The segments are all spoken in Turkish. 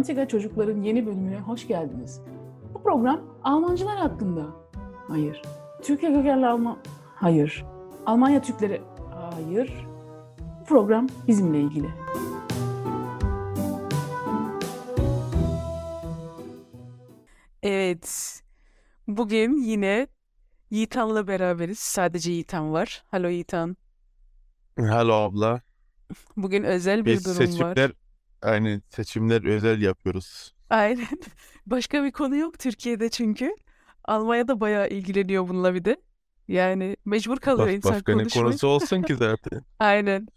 Mantika Çocukların yeni bölümüne hoş geldiniz. Bu program Almancılar hakkında. Hayır. Türkiye kökenli Alman... Hayır. Almanya Türkleri... Hayır. Bu program bizimle ilgili. Evet. Bugün yine Yiğitan'la beraberiz. Sadece Yiğitan var. Alo Yiğitan. Hello abla. Bugün özel bir Biz durum var. Aynı seçimler özel yapıyoruz. Aynen. Başka bir konu yok Türkiye'de çünkü. Almanya'da bayağı ilgileniyor bununla bir de. Yani mecbur kalıyor Bak, insan başka konuşmaya. konusu olsun ki zaten. Aynen.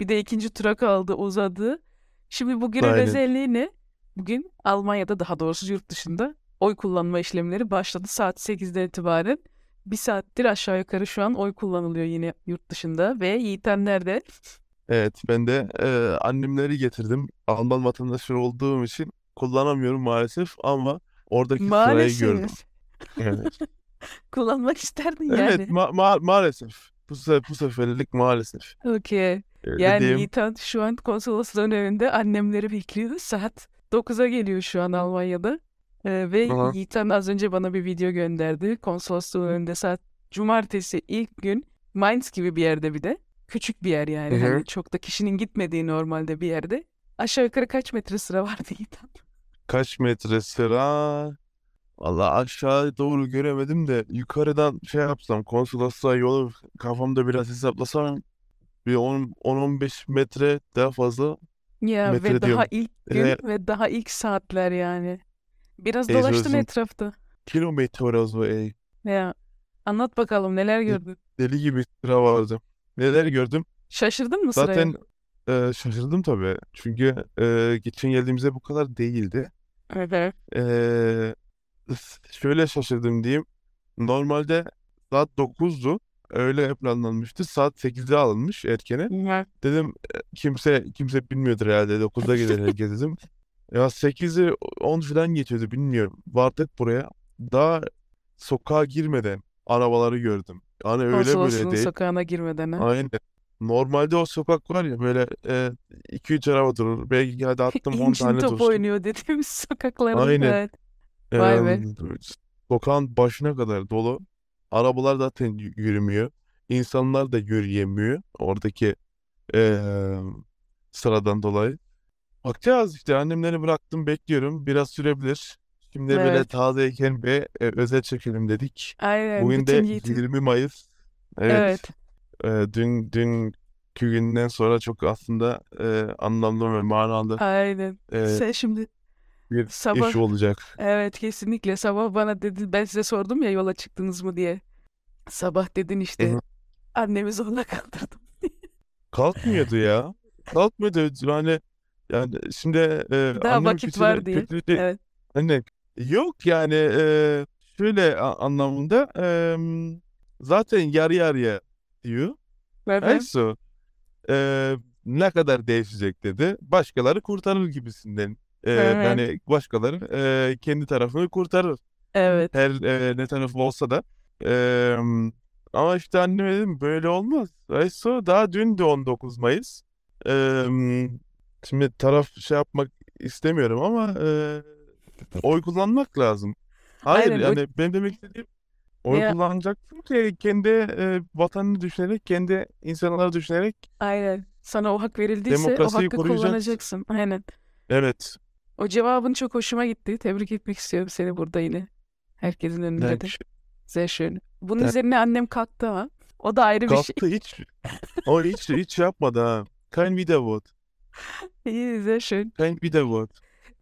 Bir de ikinci tura kaldı, uzadı. Şimdi bugünün Aynen. özelliği ne? Bugün Almanya'da daha doğrusu yurt dışında oy kullanma işlemleri başladı saat 8'den itibaren. Bir saattir aşağı yukarı şu an oy kullanılıyor yine yurt dışında ve Yiğiten nerede? Evet ben de e, annemleri getirdim. Alman vatandaşı olduğum için kullanamıyorum maalesef ama oradaki sırayı gördüm. Maalesef. Evet, Kullanmak isterdin evet yani. ma- ma- maalesef. Bu, se- bu seferlik maalesef. Okey. Öyle Yani diyeyim. Yiğitan şu an konsolosluğun önünde annemleri bekliyor. Saat 9'a geliyor şu an Almanya'da. Ee, ve Aha. Yiğitan az önce bana bir video gönderdi. Konsolosluğun önünde saat cumartesi ilk gün Mainz gibi bir yerde bir de. Küçük bir yer yani. Hı hı. Hani çok da kişinin gitmediği normalde bir yerde. Aşağı yukarı kaç metre sıra vardı Yiğitan? Kaç metre sıra? Valla aşağı doğru göremedim de yukarıdan şey yapsam konsolosluğa yolu kafamda biraz hesaplasam bir 10 10-15 metre daha fazla Ya metre ve daha diyorum. ilk gün Eğer ve daha ilk saatler yani. Biraz dolaştın sözüm etrafta. kilometre orası ey. Ya anlat bakalım neler gördün? Deli gibi sıra vardı. Neler gördüm? Şaşırdın mı sıraya? Zaten e, şaşırdım tabii. Çünkü e, geçen geldiğimizde bu kadar değildi. Evet. E, şöyle şaşırdım diyeyim. Normalde saat 9'du. Öyle planlanmıştı. Saat 8'de alınmış erkene. Ya. Dedim e, kimse kimse bilmiyordur herhalde. 9'da gelir herkes dedim. Ya 8'i 10 falan geçiyordu bilmiyorum. Vardık buraya. Daha sokağa girmeden arabaları gördüm. Yani öyle böyle Konsolosluğun değil. sokağına girmeden ha. Aynen. Normalde o sokak var ya böyle 2-3 araba durur. Belki hadi attım 10 İncin tane top dursun. oynuyor dediğimiz sokakların. Aynen. Evet. Vay be. Em, sokağın başına kadar dolu. Arabalar zaten y- yürümüyor. İnsanlar da yürüyemiyor. Oradaki em, sıradan dolayı. Bakacağız işte annemleri bıraktım bekliyorum. Biraz sürebilir. Şimdi böyle Evet. tazeyken bir e, özel çekelim dedik. Aynen. Bugün de Bütün Yiğit'in. 20 Mayıs. Evet. Evet. e, dün dünkü günden sonra çok aslında e, anlamlı ve manalı Aynen. e, Sen şimdi bir sabah iş olacak. evet kesinlikle sabah bana dedin ben size sordum ya yola çıktınız mı diye. Sabah dedin işte hı. annemi zorla kaldırdım. Kalkmıyordu ya. Kalkmıyordu. Yani yani şimdi e, Daha annem vakit var diye. kötü Evet. hani yok yani e, şöyle a- anlamında e, zaten yarı yarıya diyor. Evet. Neyse e, ne kadar değişecek dedi. Başkaları kurtarır gibisinden. E, Evet. yani başkaları e, kendi tarafını kurtarır. Evet. Her e, ne tarafı olsa da. E, ama işte anneme dedim böyle olmaz. Neyse daha dün de 19 Mayıs. E, şimdi taraf şey yapmak istemiyorum ama e, oy kullanmak lazım. Hayır Aynen. Yani benim demek istediğim oy ya, kullanacaksın ki kendi e, vatanını düşünerek, kendi insanları düşünerek aynen. Sana o hak verildiyse o hakkı koruyacaksın. kullanacaksın. Aynen. Evet. O cevabın çok hoşuma gitti. Tebrik etmek istiyorum seni burada yine. Herkesin önünde de. Dankeschön. Sehr schön. Bunun Dan- üzerine annem kalktı ama. O da ayrı bir şey. Kalktı hiç. O hiç hiç yapmadı ha. Kein Widerwort. İyi, sehr schön. Kein Widerwort.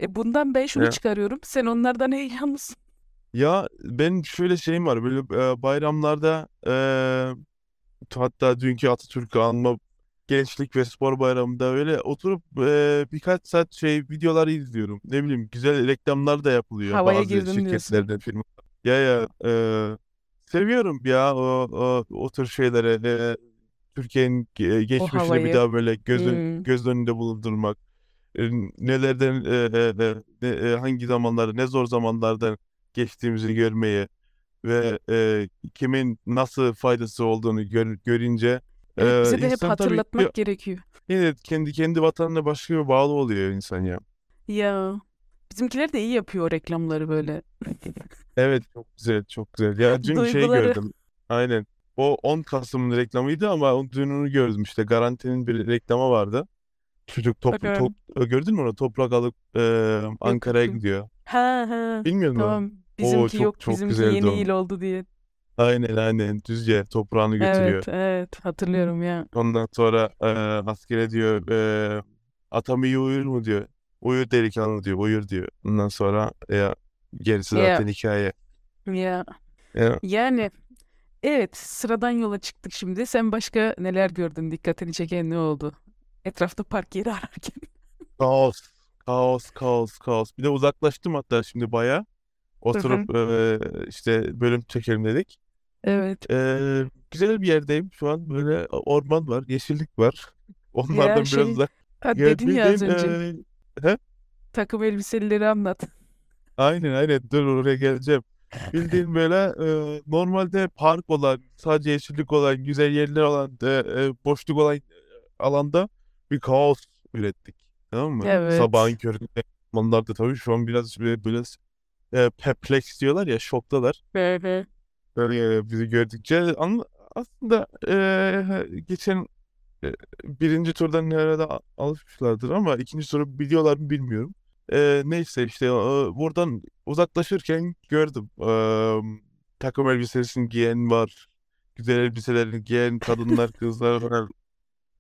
E bundan ben şunu Ya. çıkarıyorum. Sen onlardan heyecanlısın. Ya ben şöyle şeyim var böyle e, bayramlarda e, hatta dünkü Atatürk'ü anma gençlik ve spor bayramında öyle oturup e, birkaç saat şey videoları izliyorum. Ne bileyim güzel reklamlar da yapılıyor Havaya bazı girdin diyorsun. şirketlerden firma. Ya ya e, seviyorum ya o, o, o tür şeyleri e, Türkiye'nin O geçmişini bir havayı. daha böyle göz, Hmm. göz önünde bulundurmak. E, nelerden e, e, e, e, hangi zamanlarda ne zor zamanlardan geçtiğimizi görmeyi ve e, kimin nasıl faydası olduğunu gör- görünce Evet e, bize de hep insan tabii ki hatırlatmak gerekiyor. yine kendi kendi vatanına başka bir bağlı oluyor insan ya. Ya Bizimkiler de iyi yapıyor reklamları böyle. Evet çok güzel çok güzel. Ya dün şey Duyguları. gördüm. Aynen. O 10 Kasım'ın reklamıydı ama o dün onu gördüm işte. Garantinin bir reklama vardı. Çocuk top, Bakıyorum. top gördün mü onu? Toprak alıp e, Ankara'ya yok. gidiyor. Ha ha. Bilmiyor musun? Tamam. Bizimki çok- yok. çok Bizimki güzeldi yeni o. il oldu diye. Aynen aynen düzce toprağını götürüyor. Evet, evet. Hatırlıyorum ya. Ondan sonra e, askere diyor e, atam iyi uyur mu diyor. Uyur delikanlı diyor. Uyur diyor. Ondan sonra ya gerisi Ya. zaten hikaye. Ya. Ya, Yani evet sıradan yola çıktık şimdi. Sen başka neler gördün? Dikkatini çeken ne oldu? Etrafta park yeri ararken. kaos. Kaos, kaos, kaos. Bir de uzaklaştım hatta şimdi baya. Oturup e, işte bölüm çekelim dedik. Evet. E, güzel bir yerdeyim şu an. Böyle orman var, yeşillik var. Onlardan biraz şey, uzak. Ha, Ya dedin ya az bildiğin, önce. e, Takım elbiselileri anlat. Aynen aynen dur oraya geleceğim. Bildiğin böyle e, normalde park olan, sadece yeşillik olan, güzel yerler olan, e, e, boşluk olan alanda bir kaos ürettik. Tamam mı? Evet. Sabahın köründe. Onlar da tabii şu an biraz böyle, böyle e, perpleks diyorlar ya, şoktalar. Böyle. E, bizi gördükçe. Aslında e, geçen e, birinci turdan herhalde alışmışlardır ama ikinci turu biliyorlar mı bilmiyorum. E, neyse işte e, buradan uzaklaşırken gördüm. E, takım elbisesini giyen var. Güzel elbiselerini giyen kadınlar, kızlar falan.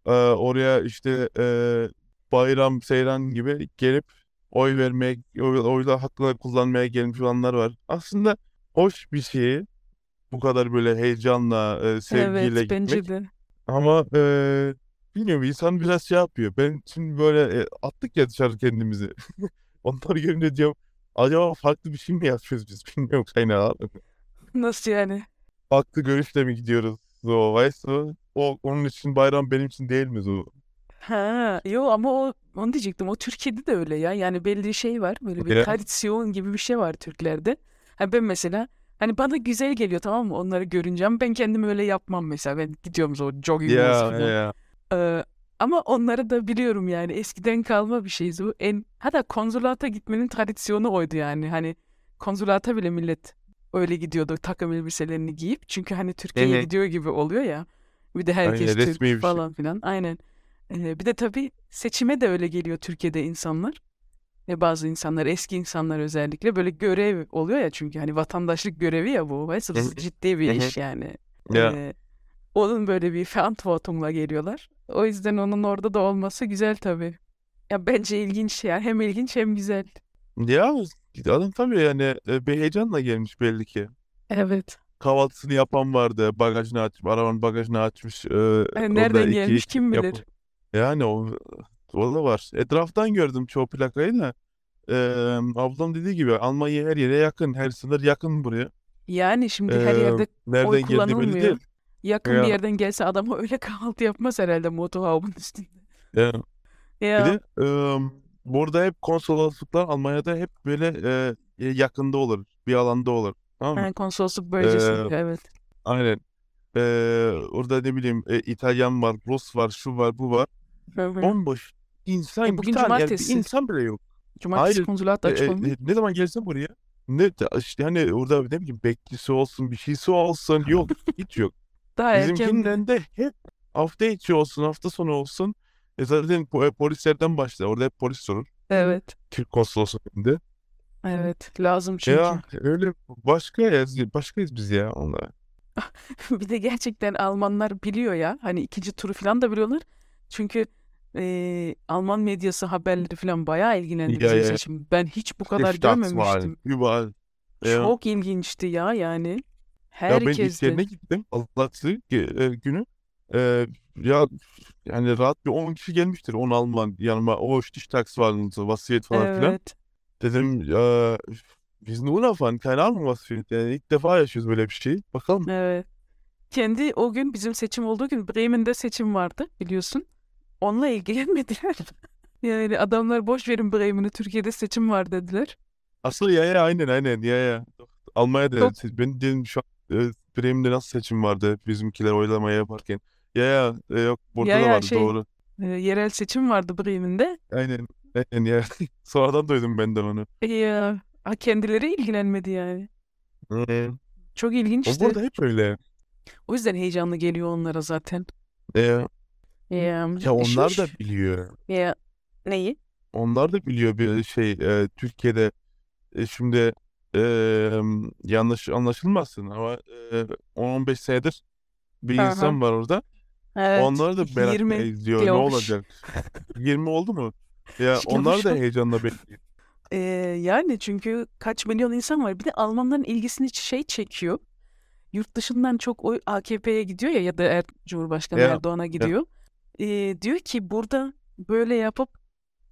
E, oraya işte e, bayram, seyran gibi gelip oy vermeye, oy, oyla haklarını kullanmaya gelmiş olanlar var. Aslında hoş bir şey. Bu kadar böyle heyecanla, e, sevgiyle Evet gitmek. bence de. Ama eee bilmiyorum insan biraz şey yapıyor. Ben şimdi böyle e, attık ya dışarı kendimizi. Onları görünce diyorum acaba farklı bir şey mi yapıyoruz biz bilmiyorum kaynağı. Nasıl yani? Farklı görüşle mi gidiyoruz? O, weißt du? O, onun için bayram benim için değil mi o? Ha, yo ama o onu diyecektim. O Türkiye'de de öyle ya. Yani belli şey var. Böyle bir Ya. tradisyon gibi bir şey var Türklerde. Ha ben mesela hani bana güzel geliyor tamam mı? Onları görünce ama ben kendim öyle yapmam mesela. Ben gidiyorum o jogging Ya falan. ya. Ee, ama onları da biliyorum yani eskiden kalma bir şey bu. En hatta konsolata gitmenin tradisyonu oydu yani. Hani konsolata bile millet öyle gidiyordu takım elbiselerini giyip. Çünkü hani Türkiye'ye Evet. gidiyor gibi oluyor ya. Bir de herkes Aynen, Türk şey. falan filan. Aynen. Ee, bir de tabii seçime de öyle geliyor Türkiye'de insanlar. Ve bazı insanlar, eski insanlar özellikle böyle görev oluyor ya çünkü hani vatandaşlık görevi ya bu. Ciddi bir iş yani. Ya. Ee, onun böyle bir Verantwortung'la geliyorlar. O yüzden onun orada da olması güzel tabii. Ya bence ilginç ya. Hem ilginç hem güzel. Ya adam tabii yani bir heyecanla gelmiş belli ki. Evet. Kahvaltısını yapan vardı. Bagajını açmış, arabanın bagajını açmış. e, orada nereden iki gelmiş kim yap- bilir. Yani o, o da var. Etraftan gördüm çoğu plakayı da. Ee, ablam dediği gibi Almanya her yere yakın. Her sınır yakın buraya. Yani şimdi her Ee, yerde nereden oy geldiği belli kullanılmıyor. değil. yakın Ya. bir yerden gelse adam öyle kahvaltı yapmaz herhalde motorhauben üstünde. Ya. Ya. Bir de e, burada hep konsolosluklar Almanya'da hep böyle e, yakında olur. Bir alanda olur. Tamam mı? Ha, konsolosluk bölgesinde Ee, evet. Aynen. Ee, orada ne bileyim e, İtalyan var, Rus var, şu var, bu var. Hı hı. Bomboş. İnsan E, bir bugün tane yani bir cumartesi. insan bile yok. Cumartesi hayır. konsulat E, açık e, olmuyor. ne zaman gelsem buraya ne işte hani orada ne bileyim bekçisi olsun bir şeysi olsun yok hiç yok. Daha erken. Bizimkinden de hep hafta içi olsun hafta sonu olsun. E zaten po- e, polislerden başlar. Orada hep polis sorur. Evet. Türk konsolosluğunda. Evet. Lazım çünkü. Ya öyle başka ya başkayız biz ya onlar. Bir de gerçekten Almanlar biliyor ya. Hani ikinci turu falan da biliyorlar. Çünkü eee, Alman medyası haberleri falan bayağı ilgilendi Ya, bizim ya. seçim. Ben hiç bu kadar Staatswahlen, görmemiştim. Überall. Ya. Çok ilginçti ya yani. Ya ben ilk Herkes de. yerine gittim. Allah'sı günü. Ee, ya yani rahat bir 10 kişi gelmiştir. 10 Alman yanıma. O işte so vasiyet falan filan. Evet. Dedim ya biz ne unafahren, keine Ahnung was. Yani ilk defa yaşıyoruz böyle bir şey. Bakalım. Evet. Kendi o gün bizim seçim olduğu gün Bremen'de seçim vardı biliyorsun. Onunla ilgilenmediler. Yani adamlar boş verin Bremen'i Türkiye'de seçim var dediler. Asıl ya ya aynen aynen ya ya. Almanya'da ben dedim şu an e, Bremen'de nasıl seçim vardı bizimkiler oylamaya yaparken. Ya ya e, yok burada Ya da ya, vardı şey- doğru. Ee, yerel seçim vardı Bremen'de. Aynen. Aynen ya. Sonradan duydum ben de onu. Ya ha, kendileri ilgilenmedi yani. Hı. Çok ilginç O işte. burada hep öyle. O yüzden heyecanlı geliyor onlara zaten. Ee, Ya, ya onlar da biliyor. Ya neyi? Onlar da biliyor bir şey e, Türkiye'de e, şimdi e, yanlış anlaşılmasın ama e, 10-15 senedir bir Aha. insan var orada. Evet. Onlar da merakla 20 izliyor ne diyormuş. olacak. 20 oldu mu? Ya onlar da heyecanla bekliyor. Ee, yani çünkü kaç milyon insan var. Bir de Almanların ilgisini şey çekiyor. Yurt dışından çok oy AKP'ye gidiyor ya ya da er, Cumhurbaşkanı Ya, Erdoğan'a gidiyor. Ee, diyor ki burada böyle yapıp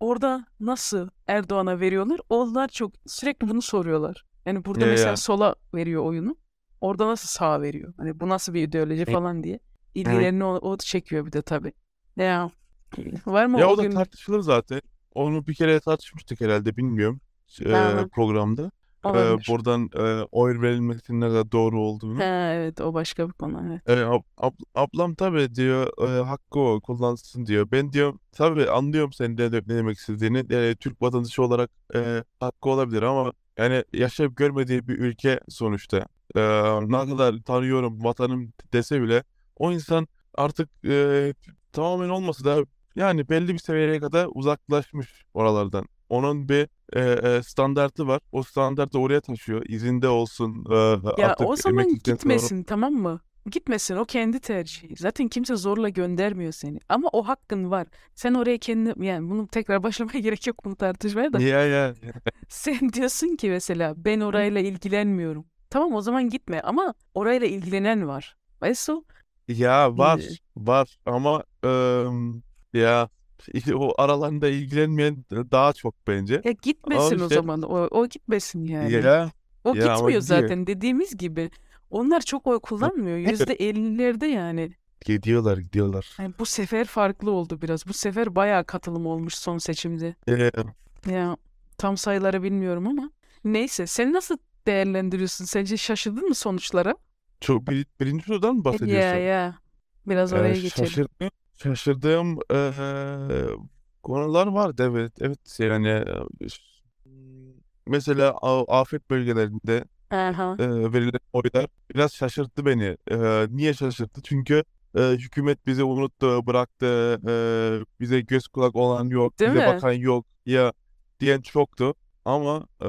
orada nasıl Erdoğan'a veriyorlar? Onlar çok sürekli bunu soruyorlar. Yani burada Ya, mesela ya. sola veriyor oyunu. Orada nasıl sağa veriyor? Hani bu nasıl bir ideoloji falan diye. İlgilerini o, o çekiyor bir de tabii. Ya var mı Ya o o da gün? tartışılır zaten. Onu bir kere tartışmıştık herhalde bilmiyorum e, programda. E, Olabilir. buradan e, oy verilmesinin ne kadar doğru olduğunu. Ha, evet o başka bir konu. Evet. E, ab- ab- ablam tabii diyor e, hakkı o kullansın diyor. Ben diyorum tabii anlıyorum senin de ne demek istediğini. Yani Türk vatandaşı olarak e, hakkı olabilir ama yani yaşayıp görmediği bir ülke sonuçta. E, ne kadar tanıyorum vatanım dese bile o insan artık e, tamamen olmasa da yani belli bir seviyeye kadar uzaklaşmış oralardan. Onun bir e, e, standartı var. O standartı oraya taşıyor. İzinde olsun. e, Ya artık o zaman emeklilikten sonra gitmesin tamam mı? Gitmesin o kendi tercihi. Zaten kimse zorla göndermiyor seni. Ama o hakkın var. Sen oraya kendi yani bunu tekrar başlamaya gerek yok bunu tartışmaya da. Ya ya. Sen diyorsun ki mesela ben orayla ilgilenmiyorum. Tamam o zaman gitme ama orayla ilgilenen var. Du? Ya var Ee, var ama ım, ya o aralarında ilgilenmeyen daha çok bence. Ya Ama gitmesin o işte zaman. O, o gitmesin yani. ya O ya ama gitmiyor gidiyor. zaten dediğimiz gibi. Onlar çok oy kullanmıyor. Yüzde ellilerde yani. Gidiyorlar gidiyorlar. Yani bu sefer farklı oldu biraz. Bu sefer bayağı katılım olmuş son seçimde. Ee, Ya tam sayıları bilmiyorum ama. Neyse sen nasıl değerlendiriyorsun? Sence şaşırdın mı sonuçlara? çok bir, birinci turdan mı Ya bahsediyorsun? ya. Biraz Ee, oraya geçelim. şaşırdığım şaşırdığım eee, konular vardı evet evet yani e, ş- mesela a- afet bölgelerinde Aha. e, verilen oylar biraz şaşırttı beni. E, niye şaşırttı? Çünkü e, hükümet bizi unuttu, bıraktı, e, bize göz kulak olan yok, Değil bize mi? bakan yok ya diyen çoktu. Ama e,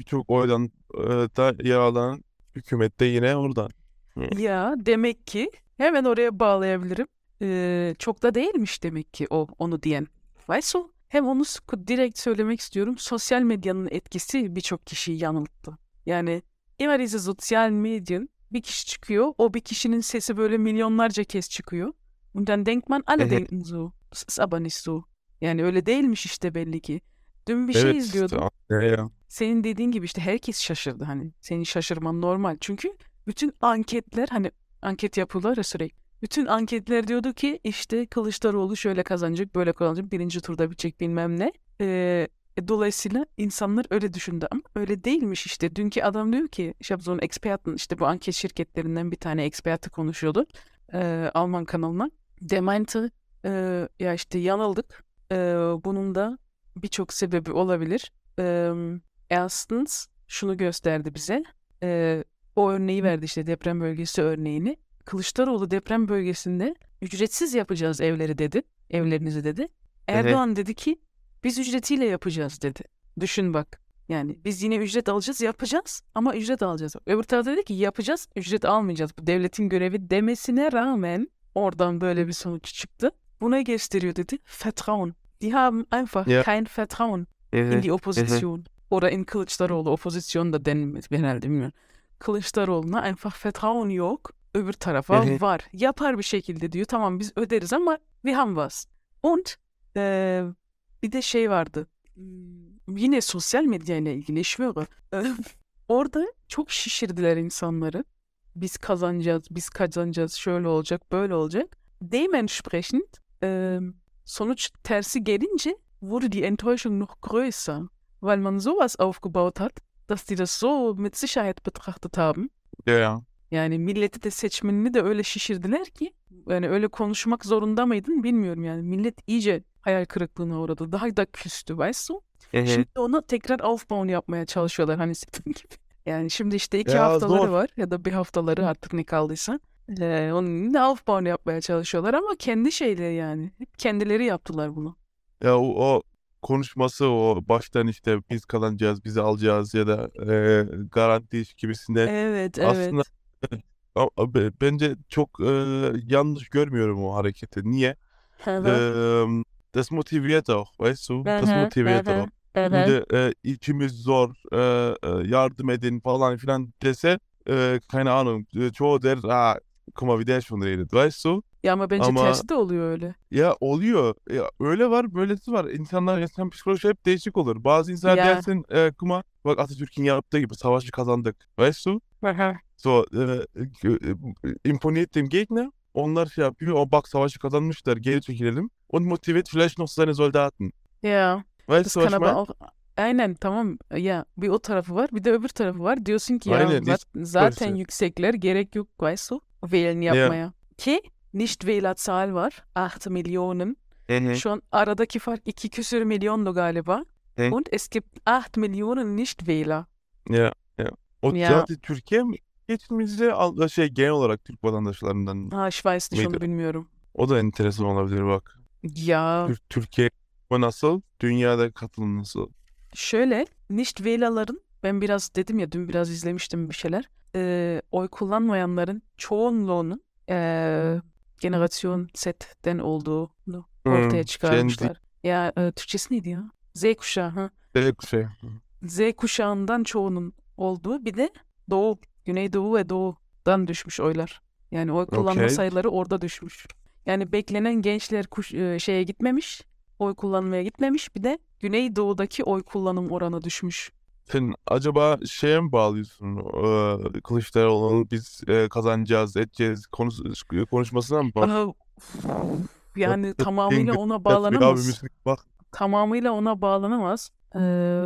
birçok oydan e, da yer alan hükümet de yine oradan. Hı. Ya demek ki hemen oraya bağlayabilirim. Ee, çok da değilmiş demek ki o onu diyen. Du? Hem onu direkt söylemek istiyorum. Sosyal medyanın etkisi birçok kişiyi yanılttı. Yani immer diese sozialen Medien bir kişi çıkıyor. O bir kişinin sesi böyle milyonlarca kez çıkıyor. Und dann denkt man alle Evet. denken so. Das ist aber nicht so. Yani öyle değilmiş işte belli ki. Dün bir şey Evet izliyordum. işte. Senin dediğin gibi işte herkes şaşırdı hani. Senin şaşırman normal. Çünkü bütün anketler hani anket yapıyorlar ya sürekli. Bütün anketler diyordu ki işte Kılıçdaroğlu şöyle kazanacak, böyle kazanacak, birinci turda bitecek bilmem ne. Ee, e, dolayısıyla insanlar öyle düşündü ama öyle değilmiş işte. Dünkü adam diyor ki, einen Experten, işte bu anket şirketlerinden bir tane eksperti konuşuyordu ee, Alman kanalına. Der meinte, e, ya işte yanıldık. Ee, bunun da birçok sebebi olabilir. Ee, erstens şunu gösterdi bize. Ee, o örneği verdi işte deprem bölgesi örneğini. Kılıçdaroğlu deprem bölgesinde ücretsiz yapacağız evleri dedi. Evlerinizi dedi. Erdoğan dedi ki biz ücretiyle yapacağız dedi. Düşün bak. Yani biz yine ücret alacağız yapacağız ama ücret alacağız. Öbür tarafta dedi ki yapacağız ücret almayacağız. Bu devletin görevi demesine rağmen oradan böyle bir sonuç çıktı. Bu ne gösteriyor dedi? Vertrauen. Die haben einfach Ja. kein Vertrauen in die Opposition. Oder in Kılıçdaroğlu. Opposition da denilmez herhalde bilmiyorum. Kılıçdaroğlu'na einfach Vertrauen yok. Öbür tarafa Mhm. var. Yapar bir şekilde diyor. Tamam biz öderiz ama wir haben was. Und eee, bir de şey vardı. Hmm, Yine sosyal medya ile ilgili. Eee, Orada çok şişirdiler insanları. Biz kazanacağız, biz kazanacağız, şöyle olacak, böyle olacak. Dementsprechend eee, sonuç tersi gelince wurde die Enttäuschung noch größer, weil man sowas aufgebaut hat, dass die das so mit Sicherheit betrachtet haben. Ya, ya. Yani milleti de seçmenini de öyle şişirdiler ki yani öyle konuşmak zorunda mıydın bilmiyorum yani. Millet iyice hayal kırıklığına uğradı. Daha da küstü weißt du? Şimdi onu tekrar aufbauen yapmaya çalışıyorlar hani senin gibi. Yani şimdi işte iki Ya haftaları zor. var ya da bir haftaları artık ne kaldıysa. Ee, onun yine aufbauen yapmaya çalışıyorlar ama kendi şeyleri yani. Hep kendileri yaptılar bunu. Ya o, o konuşması o baştan işte biz kazanacağız, bizi alacağız ya da e, garanti gibisinde Evet, aslında evet. a- be- bence çok e, yanlış görmüyorum o hareketi. Niye? Ähm, das motiviert auch, weißt du? Das motiviert auch. Şimdi e, içimiz zor, e, e, yardım edin falan filan dese, e, keine Ahnung, e, çoğu der, ah, guck mal, wie der schon redet, weißt du? Ya ama bence Ama tersi de oluyor öyle. ya oluyor, ya öyle var, böylesi var. İnsanlar, insan psikolojisi hep değişik olur. Bazı insanlar Ya. dersin, e, mal, bak Atatürk'ün yaptığı gibi savaşı kazandık, weißt du? So, e, e, imponiert dem Gegner. Onlar şey yapıyor. O bak savaşı kazanmışlar. Geri çekilelim. Und motiviert vielleicht noch seine Soldaten. Ya. Weißt Das du, was kann ich aber meine? auch Aynen tamam ya bir o tarafı var bir de öbür tarafı var. Diyorsun ki ya Aynen, zat- hiç zaten böylesi. yüksekler gerek yok weißt du wählen Ja. yapmaya. Ki nicht Wählerzahl var 8 Millionen. Hı. Şu an aradaki fark 2 küsür milyondu galiba. Hı. Und es gibt 8 Millionen nicht Wähler. Ya, ya. O Ya. zaten Türkiye mi? Geçimizde al- şey genel olarak Türk vatandaşlarından Ha weiß nicht onu mıydı? bilmiyorum. O da enteresan olabilir bak. Ya Tür- Türkiye bu nasıl? Dünyada katılım nasıl? şöyle nicht Wähler'ların ben biraz dedim ya dün biraz izlemiştim bir şeyler. Ee, oy kullanmayanların çoğunluğunun ee, Generasyon Z'den olduğunu ortaya çıkarmışlar. Ya e, Türkçesi neydi ya? Z kuşağı. Ha. şey, şey. Z kuşağından çoğunun olduğu bir de Doğu, Güneydoğu ve Doğu'dan düşmüş oylar. Yani oy kullanma Okey. sayıları orada düşmüş. Yani beklenen gençler kuş, e, şeye gitmemiş, oy kullanmaya gitmemiş. Bir de Güneydoğu'daki oy kullanım oranı düşmüş. Sen acaba şeye mi bağlıyorsun? Ee, Kılıçdaroğlu'nun biz e, kazanacağız, edeceğiz konuş konuşmasına mı bak? Aa, yani tamamıyla ona bağlanamaz. Tamamıyla ona bağlanamaz. Ee,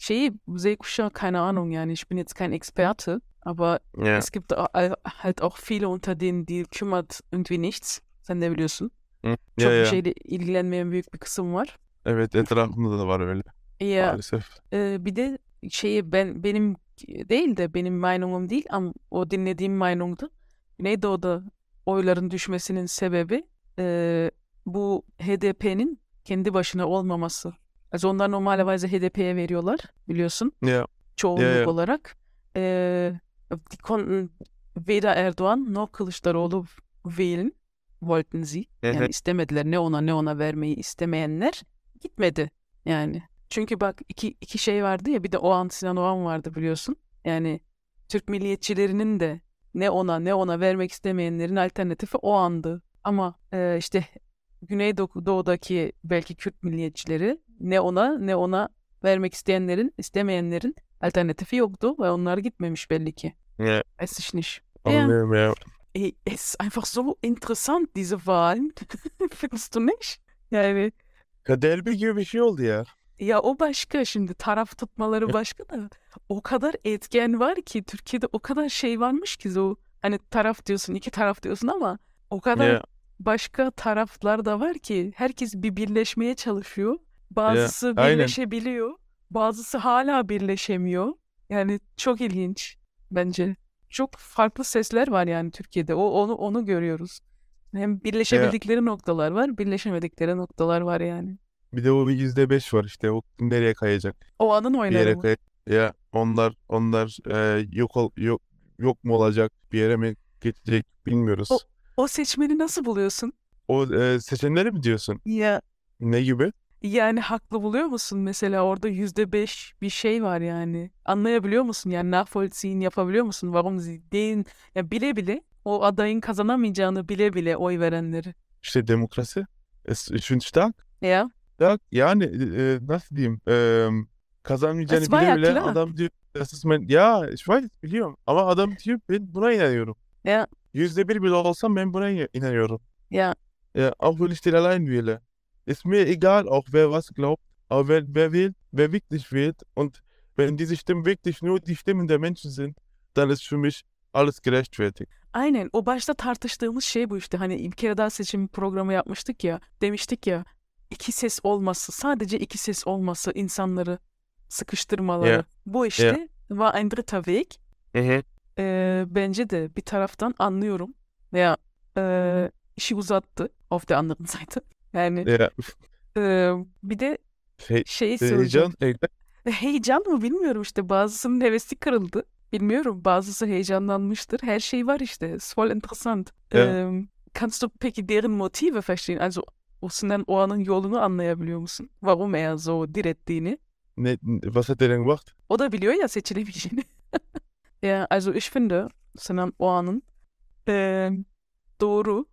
şeyi Z kuşağı keine Ahnung yani ich bin jetzt kein Experte, aber Ya. Es gibt halt auch viele unter denen, die kümmert irgendwie nichts. Sen de biliyorsun. Hı. Çok Ya bir şeyle ilgilenmeyen büyük bir kısım var. Evet etrafımda da var öyle Ya maalesef. e, bir de şeyi ben benim değil de benim Meinungum değil ama o dinlediğim Meinung'du. Güneydoğu'da oyların düşmesinin sebebi e, bu HDP'nin kendi başına olmaması. Also onlar normalerweise HDP'ye veriyorlar biliyorsun. Ya. çoğunluk Ja, ja. olarak. Eee die konnten weder Erdoğan noch Kılıçdaroğlu wählen, wollten sie. Yani istemediler ne ona ne ona vermeyi istemeyenler gitmedi yani. Çünkü bak iki, iki şey vardı ya bir de o an Sinan Oğan vardı biliyorsun. Yani Türk milliyetçilerinin de ne ona ne ona vermek istemeyenlerin alternatifi o andı. Ama eee, işte Güneydoğu'daki belki Kürt milliyetçileri ne ona ne ona vermek isteyenlerin, istemeyenlerin alternatifi yoktu ve onlar gitmemiş belli ki. Ya. Es ist nicht. Ja, Anlıyorum ya. ey, es ist einfach so interessant diese Wahlen. Findest du nicht? Yani Ya derbi gibi bir şey oldu ya. ya o başka şimdi taraf tutmaları başka da o kadar etken var ki Türkiye'de o kadar şey varmış ki o hani taraf diyorsun iki taraf diyorsun ama o kadar Ya. Başka taraflar da var ki herkes bir birleşmeye çalışıyor. Bazısı aynen. birleşebiliyor, bazısı hala birleşemiyor. Yani çok ilginç bence. Çok farklı sesler var yani Türkiye'de. O onu onu görüyoruz. Hem birleşebildikleri noktalar var, birleşemedikleri noktalar var yani. Bir de o bir yüzde beş var işte. O nereye kayacak? O anın yere bu. kay Ya onlar onlar e, yok ol yok yok mu olacak? Bir yere mi geçecek bilmiyoruz. O- O seçmeni nasıl buluyorsun? O e, seçenleri mi diyorsun? Ya Ne gibi? yani haklı buluyor musun mesela orada yüzde beş bir şey var yani. Anlayabiliyor musun? Yani nachvollziehen yapabiliyor musun? Warum sie den ya bile bile o adayın kazanamayacağını bile bile oy verenleri. İşte demokrasi. Es ist stark. Ya Ya yani e, nasıl diyeyim? E, kazanmayacağını Es war bile ja bile klar. adam diyor. Das ist mein, ya ich weiß biliyorum. Ama adam diyor ben buna inanıyorum. ya Yüzde bir bile olsam ben buna in- inanıyorum. ya Ja, auch wenn ich den allein wähle. Ist mir egal, auch wer was glaubt. Aber wer, wer wählt, wer wirklich wählt und wenn diese Stimmen wirklich nur die Stimmen der Menschen sind, dann ist für mich alles gerechtfertigt. aynen o başta tartıştığımız şey bu işte. Hani bir kere daha seçim programı yapmıştık ya. Demiştik ya iki ses olması, sadece iki ses olması, insanları sıkıştırmaları. Ja. Bu işte war ein dritter Weg. Mhm. Ee, bence de bir taraftan anlıyorum. Veya e, işi uzattı auf der anderen Seite. Yani e, bir de He şeyi söyleyeceğim. heyecan, heyecan. Heyecan mı bilmiyorum işte bazısının hevesi kırıldı. Bilmiyorum bazısı heyecanlanmıştır. Her şey var işte. Es voll interessant. Ja. Ähm, kannst du peki deren Motive verstehen? Also o Sinan Oğan'ın yolunu anlayabiliyor musun? Warum er so direttiğini. Ne, was hat der denn gemacht? O da biliyor ya seçilemeyeceğini. Ya also ich finde Sinan Oğan'ın ähm, doğru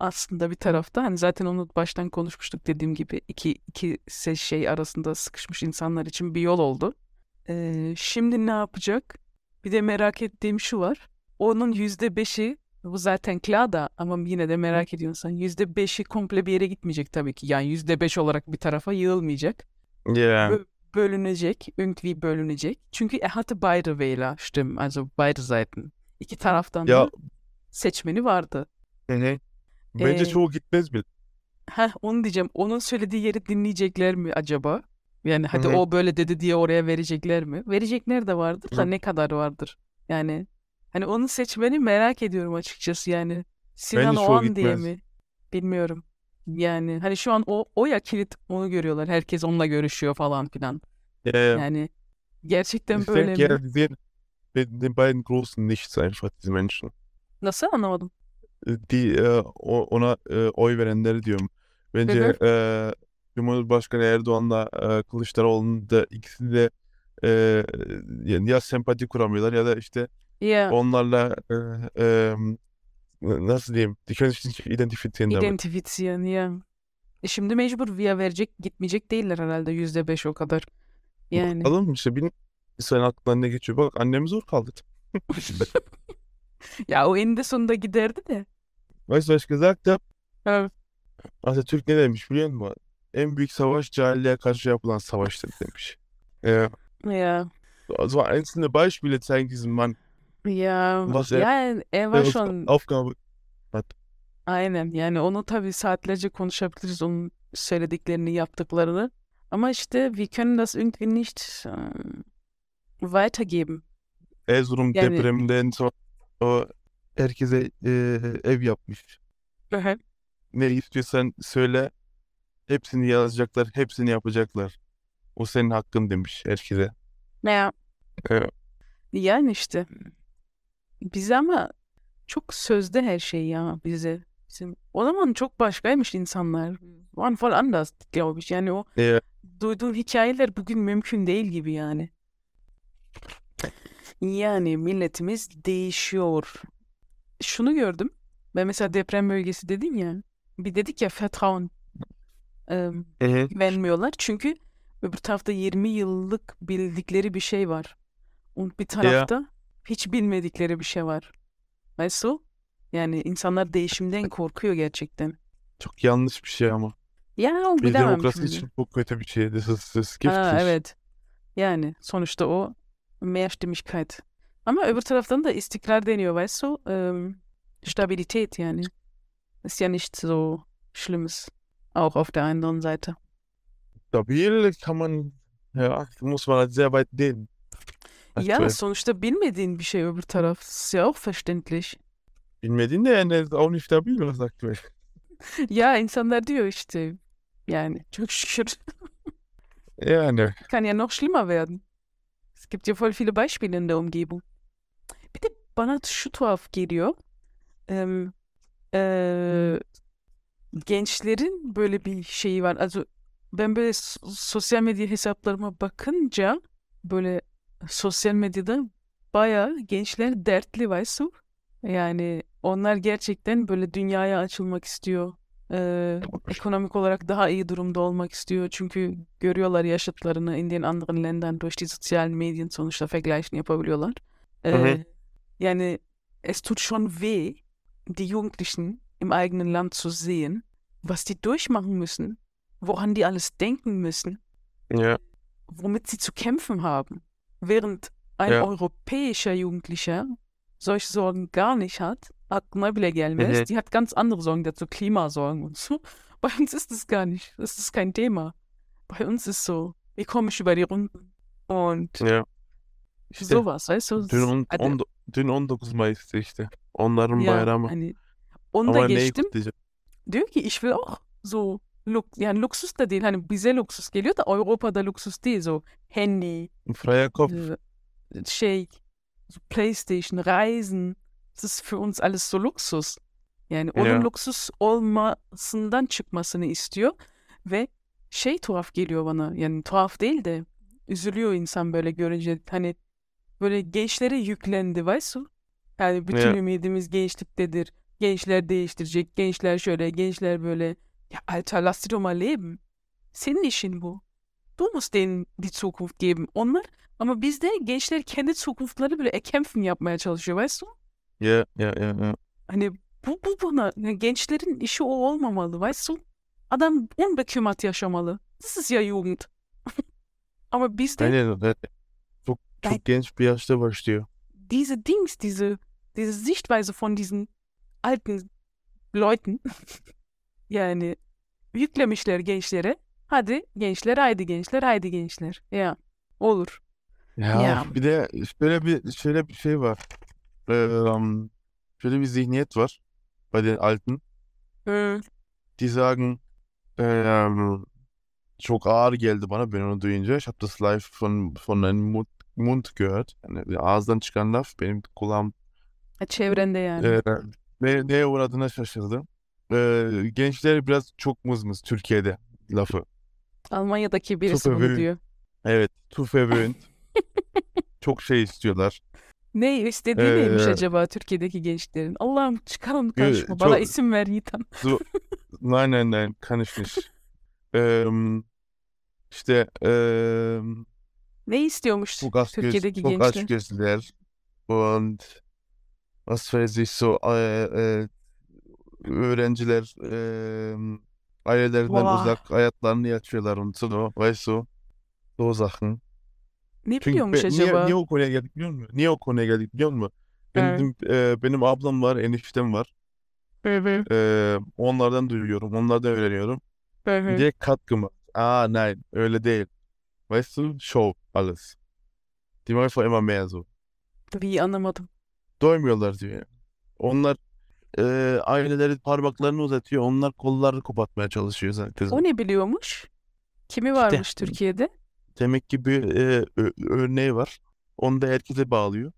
aslında bir tarafta. Hani zaten onu baştan konuşmuştuk dediğim gibi iki, iki şey arasında sıkışmış insanlar için bir yol oldu. Ee, şimdi ne yapacak? Bir de merak ettiğim şu var. Onun yüzde beşi bu zaten klar da ama yine de merak ediyorsan yüzde beşi komple bir yere gitmeyecek tabii ki. Yani yüzde beş olarak bir tarafa yığılmayacak. Ja. Bö- bölünecek, irgendwie bölünecek. Çünkü er hatte beide Wählerstimmen, also beide Seiten. İki taraftan Ya da seçmeni vardı. Mhm. Bence Ee, çoğu gitmez bile. Heh, onu diyeceğim. Onun söylediği yeri dinleyecekler mi acaba? Yani hadi Hı hı. o böyle dedi diye oraya verecekler mi? Verecekler de vardır da Hı. ne kadar vardır? Yani hani onun seçmeni merak ediyorum açıkçası yani. Sinan Oğan diye mi? Bilmiyorum. Yani hani şu an o o ya kilit onu görüyorlar. Herkes onunla görüşüyor falan filan. Ja, ja. Yani gerçekten Ich böyle denke, mi? ja, die sehen den, den beiden großen nichts einfach, diese Menschen. Nasıl anlamadım? Die e, o- ona e, oy verenleri diyorum. Bence Hı e, Cumhurbaşkanı Erdoğan'la e, Kılıçdaroğlu'nun da ikisi de e, yani ya sempati kuramıyorlar ya da işte Ya onlarla e, e, nasıl diyeyim, die können sich nicht identifizieren damit. identifizieren ya. E şimdi mecbur via verecek gitmeyecek değiller herhalde yüzde beş o kadar. Yani. Bakalım işte bir insan aklından ne geçiyor. Bak annemi zor kaldırdı. Ya o eninde sonunda giderdi de. Weißt du, was gesagt habe? Evet. Atatürk ne demiş biliyor musun? En büyük savaş cahilliğe karşı yapılan savaştır demiş. Ja. Ja. So einzelne Beispiele zeigen diesem Mann, Ya. Was Ya er war der schon Aufgabe aynen yani onu tabii saatlerce konuşabiliriz onun söylediklerini yaptıklarını. Ama işte wir können das irgendwie nicht ähm, weitergeben. Erzurum Yani- depreminden sonra o herkese e, ev yapmış. Ne istiyorsan söyle. Hepsini yazacaklar, hepsini yapacaklar. O senin hakkın demiş herkese. Ya. Evet. Yani işte. Bize ama çok sözde her şey ya bize. Bizim, o zaman çok başkaymış insanlar. Waren voll anders, glaube ich. Yani o Ja. duyduğun hikayeler bugün mümkün değil gibi yani. Yani milletimiz değişiyor. Şunu gördüm. Ben mesela deprem bölgesi dedim ya. Bir dedik ya em, Mhm. vermiyorlar. Çünkü öbür tarafta 20 yıllık bildikleri bir şey var. Und bir tarafta hiç bilmedikleri bir şey var. Du? Yani insanlar değişimden korkuyor gerçekten. Çok yanlış bir şey ama. Ya o Bir bilemem demokrasi şimdi. için çok kötü bir şey. Das ist, das Ha, evet. Yani sonuçta o Mehrstimmigkeit. Ama öbür taraftan da istikrar deniyor, weißt du? Ähm, Stabilität yani. Ist ja nicht so Schlimmes. Auch auf der anderen Seite. Stabil kann man, ja, muss man halt sehr weit nehmen. Ya Aktuell. sonuçta bilmediğin bir şey öbür taraf. Ist ja auch verständlich. Bilmediğin de yani auch nicht stabil was aktuell. Ya insanlar diyor işte yani çok şükür Yani. kann ja noch schlimmer werden. Es gibt ja voll viele Beispiele in der Umgebung. Bir de bana şu tuhaf geliyor. Em, eee, gençlerin böyle bir şeyi var. Also ben böyle sosyal medya hesaplarıma bakınca böyle sosyal medyada bayağı gençler dertli weißt du? Yani onlar gerçekten böyle dünyaya açılmak istiyor. Eee, ekonomik olarak daha iyi durumda olmak istiyor. Çünkü görüyorlar yaşıtlarını in den anderen Ländern durch die sozialen Medien sonuçta vergleichen yapabiliyorlar. Hı. Eee, yani es tut schon weh, die Jugendlichen im eigenen Land zu sehen, was die durchmachen müssen, woran die alles denken müssen, Ja. womit sie zu kämpfen haben. Während ein Ja. europäischer Jugendlicher solche Sorgen gar nicht hat, aklına bile gelmez. Mhm. Die hat ganz andere Sorgen dazu, Klimasorgen und so. Bei uns ist es gar nicht. Das ist kein Thema. Bei uns ist so, ich komme nicht über die Runden. Und Ya. İşte sowas, weißt du? dün, on, Hadi- on, dün 19 Mayıs'tı işte. Onların ya, bayramı. hani onu da Ama geçtim. Diyor ki ich will auch so luk yani luksus da değil hani bize luksus geliyor da Avrupa'da luksus değil so Handy, Freier Kopf. äh, şey, so Playstation, Reisen. Das ist für uns alles so Luxus. Yani onun Ya. luksus olmasından çıkmasını istiyor ve şey tuhaf geliyor bana. Yani tuhaf değil de üzülüyor insan böyle görünce hani böyle gençlere yüklendi du? Yani bütün Ya. ümidimiz gençliktedir. Gençler değiştirecek, gençler şöyle, gençler böyle. Ya Alter, lass die doch mal leben. Senin işin bu. Du musst denen die Zukunft geben. Onlar ama bizde gençler kendi Zukunftları böyle erkämpfen yapmaya çalışıyor, weißt du? Ya ya ya ya. Hani bu, bu bana yani gençlerin işi o olmamalı, weißt du? Adam unbekümmert yaşamalı. Das ist ja Jugend. ama bizde Aynen öyle. Çok Ben- çok genç bir yaşta başlıyor. diese Dings, diese, diese Sichtweise von diesen alten Leuten yani yüklemişler gençlere. Hadi gençler, haydi gençler, haydi gençler. Ya olur. Ya Ya. bir de şöyle bir şöyle bir şey var. Ähm, şöyle bir zihniyet var bei den Alten. Hı. Die sagen, ähm, çok ağır geldi bana ben onu duyunca. Ich habe das live von von einem Mund, Mund gehört. Yani ağızdan çıkan laf benim kulağım Ha, Çevrende yani. e, ne, neye uğradığına şaşırdım. E, gençler biraz çok mızmız Türkiye'de lafı. Almanya'daki birisi bunu diyor. Evet, zu verwöhnt. Çok şey istiyorlar. Ne istediği neymiş Ee, acaba Türkiye'deki gençlerin? Allah'ım çıkarın karşıma. Bana çok- isim ver Yiğitan. So, nein, nein, nein, nicht. Ähm, işte Ne istiyormuş çok Türkiye'deki çok aç gençler? gözlüler und was weiß ich so e, e, öğrenciler e, ailelerinden Vah. uzak hayatlarını yaşıyorlar und so, weißt du? So Sachen. Ne Çünkü biliyormuş be- niye, acaba? niye o konuya geldik biliyor musun? Niye o konuya geldik biliyor musun? Benim, e, benim ablam var, eniştem var. Hı, E, onlardan duyuyorum, onlardan öğreniyorum. hı. Direkt katkı mı? Aa nein, öyle değil. Weißt du, show alles. Die machen einfach immer mehr so. Tabii anlamadım. Doymuyorlar diyor. Onlar e, aileleri parmaklarını uzatıyor. Onlar kollarını kapatmaya çalışıyor zaten. O ne biliyormuş? Kimi varmış Türkiye'de? Demek ki bir e, örneği var. Onu da herkese bağlıyor.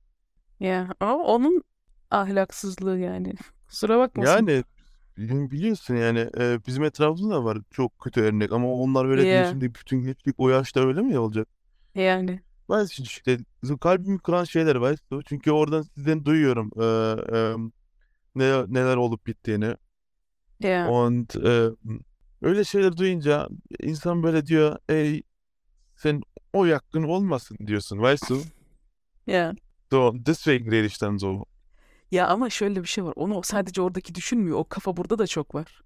Ya ama onun ahlaksızlığı yani. Kusura bakmasın. Yani biliyorsun yani e, bizim etrafımızda da var çok kötü örnek ama onlar öyle değil Yeah. şimdi bütün gençlik o yaşta öyle mi olacak? Yani. Ben işte kalbimi kıran şeyler var. Çünkü oradan sizden duyuyorum e, ne, neler olup bittiğini. Ya. Und e, öyle şeyler duyunca insan böyle diyor ey sen o yakın olmasın diyorsun weißt du? Ya. So, deswegen rede ich dann so. Ya ama şöyle bir şey var. Onu sadece oradaki düşünmüyor. O kafa burada da çok var.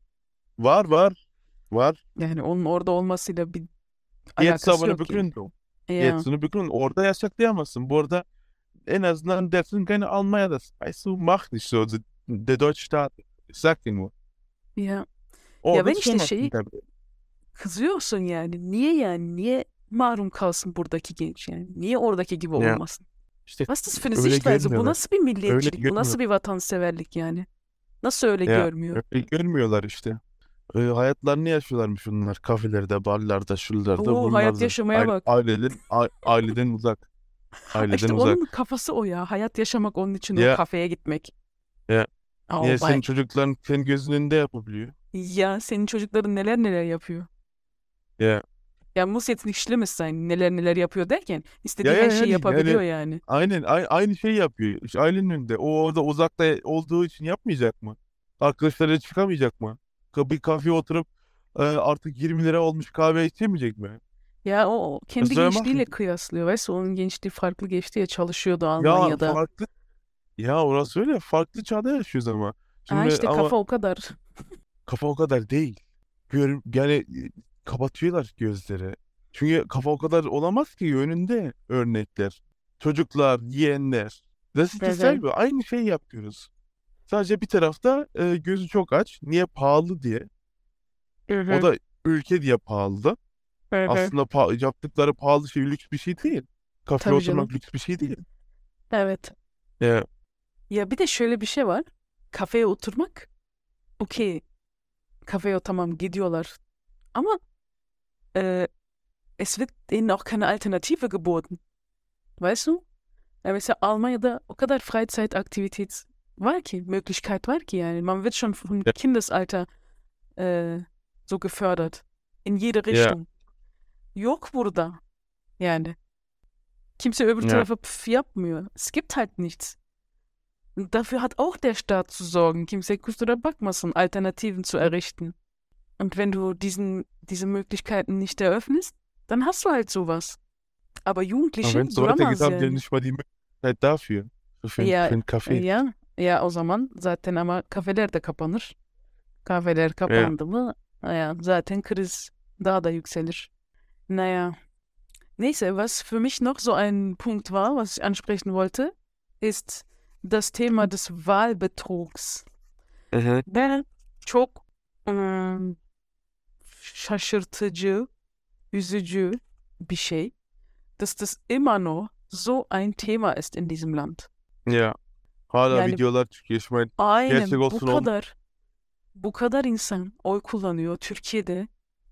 Var var var. Yani onun orada olmasıyla bir Jetzt alakası eine yok yani. Begründung. Ya. Jetzt eine Begründung. Orada yasaklayamazsın. Bu arada en azından dersin gene Almanya'dasın. Weißt du, mach nicht so. Der deutsche Staat. Ich sag dir nur. Ya. Orada ben işte şeyi- tabii. Kızıyorsun yani. Niye yani? Niye mahrum kalsın buradaki genç yani? Niye oradaki gibi Ya. olmasın? İşte Was ist das für eine öyle Sichtweise? Bu görmüyorlar. nasıl bir milliyetçilik? Bu nasıl görmüyor- bir vatanseverlik yani? Nasıl öyle Ya, görmüyor? Öyle görmüyorlar işte. Ee, hayatlarını yaşıyorlarmış bunlar. Kafelerde, barlarda, şuralarda. Oo, hayat yaşamaya bak. Aileden, a- aileden uzak. Aileden İşte uzak. onun kafası o ya. Hayat yaşamak onun için o Ya. kafeye gitmek. Oh Niye senin çocukların senin gözünün önünde yapabiliyor? Ya senin çocukların neler neler yapıyor. Ya. Ya nicht schlimmes sein. Neler neler yapıyor derken istediği Ya, ya, her şeyi yani- yapabiliyor yani- yani. Aynen ay- aynı şeyi yapıyor. İşte ailenin önünde. O orada uzakta olduğu için yapmayacak mı? Arkadaşlarıyla çıkamayacak mı? Ka- Bir kafeye oturup e, artık 20 lira olmuş kahve içemeyecek mi? Ya o o kendi bak- gençliğiyle kıyaslıyor. Ve onun gençliği farklı geçti ya çalışıyordu Ya Almanya'da. farklı. Ya orası öyle. Farklı çağda yaşıyoruz ama. Ha Şimdi işte ama kafa o kadar. kafa o kadar değil. Gör, yani e, kapatıyorlar gözleri. Çünkü kafa o kadar olamaz ki önünde örnekler. Çocuklar, yeğenler. İst Evet. dasselbe. Aynı şeyi yapıyoruz. Sadece bir tarafta e, gözü çok aç. Niye pahalı diye. O da ülke diye pahalı. Aslında pa- yaptıkları pahalı şey lüks bir şey değil. Kafeye Tabii canım. oturmak lüks bir şey değil. Evet. Ya, Ya bir de şöyle bir şey var. Kafeye oturmak okey. Kafeye tamam gidiyorlar. Ama äh, es wird denen auch keine Alternative geboten. Weißt du? Ja, mesela Almanya'da o kadar Freizeitaktivität var ki, Möglichkeit var ki yani. Man wird schon vom Ja. Kindesalter äh, so gefördert. In jede Ja. Richtung. Yok burada. Yani. Kimse öbür Ja. tarafa pf yapmıyor. Es gibt halt nichts. Dafür hat auch der Staat zu sorgen, kimse kusura bakmasın, Alternativen zu errichten. Und wenn du diesen, diese Möglichkeiten nicht eröffnest, dann hast du halt sowas. Aber aber Jugendliche wenn es so weitergeht, haben die yani. nicht mal die Möglichkeit dafür. Für, Ja, für einen Kaffee. Ya, ya o zaman zaten ama kafeler de kapanır. Kahveler kapandı mı ya zaten kriz daha da yükselir. Naja. Neyse, was für mich noch so ein Punkt war, was ich ansprechen wollte, ist das Thema des Wahlbetrugs. Mhm. Ben çok ım, şaşırtıcı, üzücü bir şey, dass das immer noch so ein Thema ist in diesem Land. Ya. Hala Yani- videolar çıkıyor. Şimdi Aynen Gerçek bu olsun olmasın. kadar bu kadar insan oy kullanıyor. Türkiye'de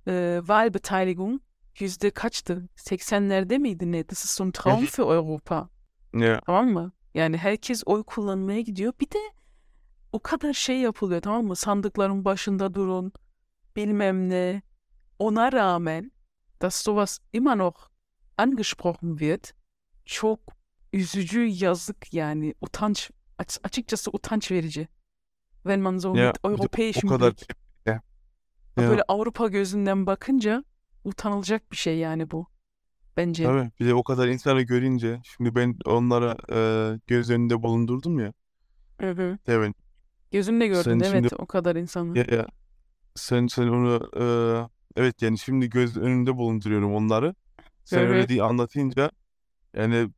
e, Wahlbeteiligung yüzde kaçtı? 80'lerde miydi ne? Das ist so ein Traum für Europa. ya. Tamam mı? Yani herkes oy kullanmaya gidiyor. Bir de o kadar şey yapılıyor tamam mı? Sandıkların başında durun. Bilmem ne. Ona rağmen, dass sowas immer noch angesprochen wird, çok üzücü, yazık yani. Utanç, aç- açıkçası utanç verici. Wenn man so Ya, mit europäischem kadar Blick, Ya. böyle Avrupa gözünden bakınca utanılacak bir şey yani bu. Bence. Tabii. Bir de o kadar insanı görünce şimdi ben onlara e, göz önünde bulundurdum ya. Hı hı. Demin. Gözünle gördün Sen evet şimdi- o kadar insanı. Ya, ya. Sen sen onu e, evet yani şimdi göz önünde bulunduruyorum onları. Sen Evet. öyle diye anlatınca yani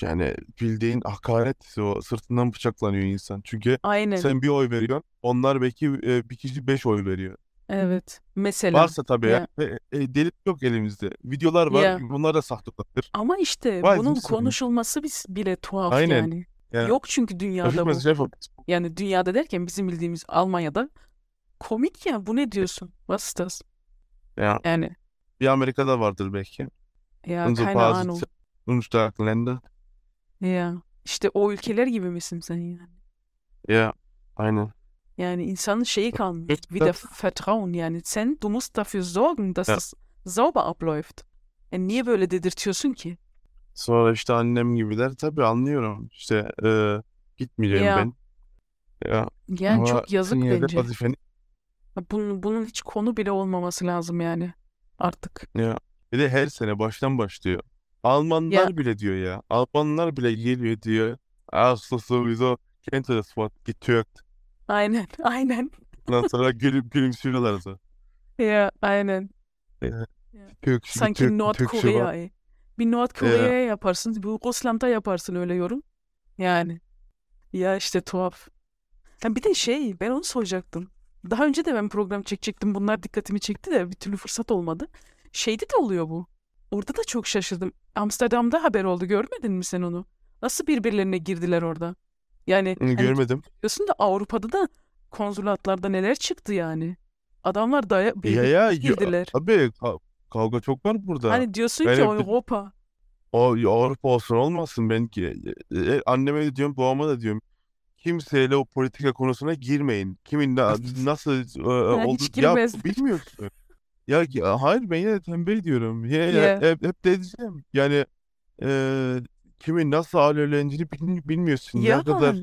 yani bildiğin hakaret o sırtından bıçaklanıyor insan. Çünkü Aynen. sen bir oy veriyorsun. Onlar belki e, bir kişi beş oy veriyor. Evet. Mesela. Varsa tabii ya. Ya. E, delil yok elimizde. Videolar var. Ya. Bunlar da sahtedir. Ama işte Vay bunun konuşulması bis- bile tuhaf Aynen. yani. Ya. Yok çünkü dünyada bu. yapalım. Yani dünyada derken bizim bildiğimiz Almanya'da komik ya bu ne diyorsun? Das? Ya, Yani bir Amerika'da vardır belki. ya Unsere keine Ahnung. bazı unstarken Länder. Ya işte o ülkeler gibi misin sen yani? Ja, aynen. Yani insanın şeyi. Evet, Wieder. Vertrauen yani. Sen du musst dafür sorgen, dass Ja. es sauber abläuft. E niye böyle dedirtiyorsun ki? Sonra işte annem gibiler. Tabii anlıyorum. İşte e, gitmeyeceğim Ya. ben. Ya, Yani ama çok yazık bence. vazifeni Bunun, bunun hiç konu bile olmaması lazım yani artık. ya. Bir de her sene baştan başlıyor. Almanlar bile diyor ya. Almanlar bile geliyor diyor. Aslında sowieso kennt ihr das Wort getürkt. Aynen, aynen. Ondan sonra gülüp gülümsüyorlar da. Ya aynen. Türk, Sanki Türk, Nordkorea. ey. Bir Nordkore'ye yaparsın, bu Russland'a yaparsın öyle yorum. Yani. Ya işte tuhaf. Ha bir de şey, ben onu soracaktım. Daha önce de ben program çekecektim. Bunlar dikkatimi çekti de bir türlü fırsat olmadı. Şeyde de oluyor bu. Orada da çok şaşırdım. Amsterdam'da haber oldu. Görmedin mi sen onu? Nasıl birbirlerine girdiler orada? Yani hani Görmedim. diyorsun da Avrupa'da da konsulatlarda neler çıktı yani. Adamlar daya Ya ya, ya girdiler. abi ka- kavga çok var burada. Hani diyorsun ki Yani bir- Avrupa. O ya Avrupa olsun olmasın ben ki e, anneme de diyorum babama da diyorum kimseyle o politika konusuna girmeyin. Kimin na- nasıl e, hiç olduğunu ya girmez. bilmiyorsun. Ya ki- hayır ben yine tembel diyorum. Ya, ya, Ya. hep, hep de diyeceğim. Yani e, kimin nasıl alevlendiğini bil- bilmiyorsun. Ya Ne kadar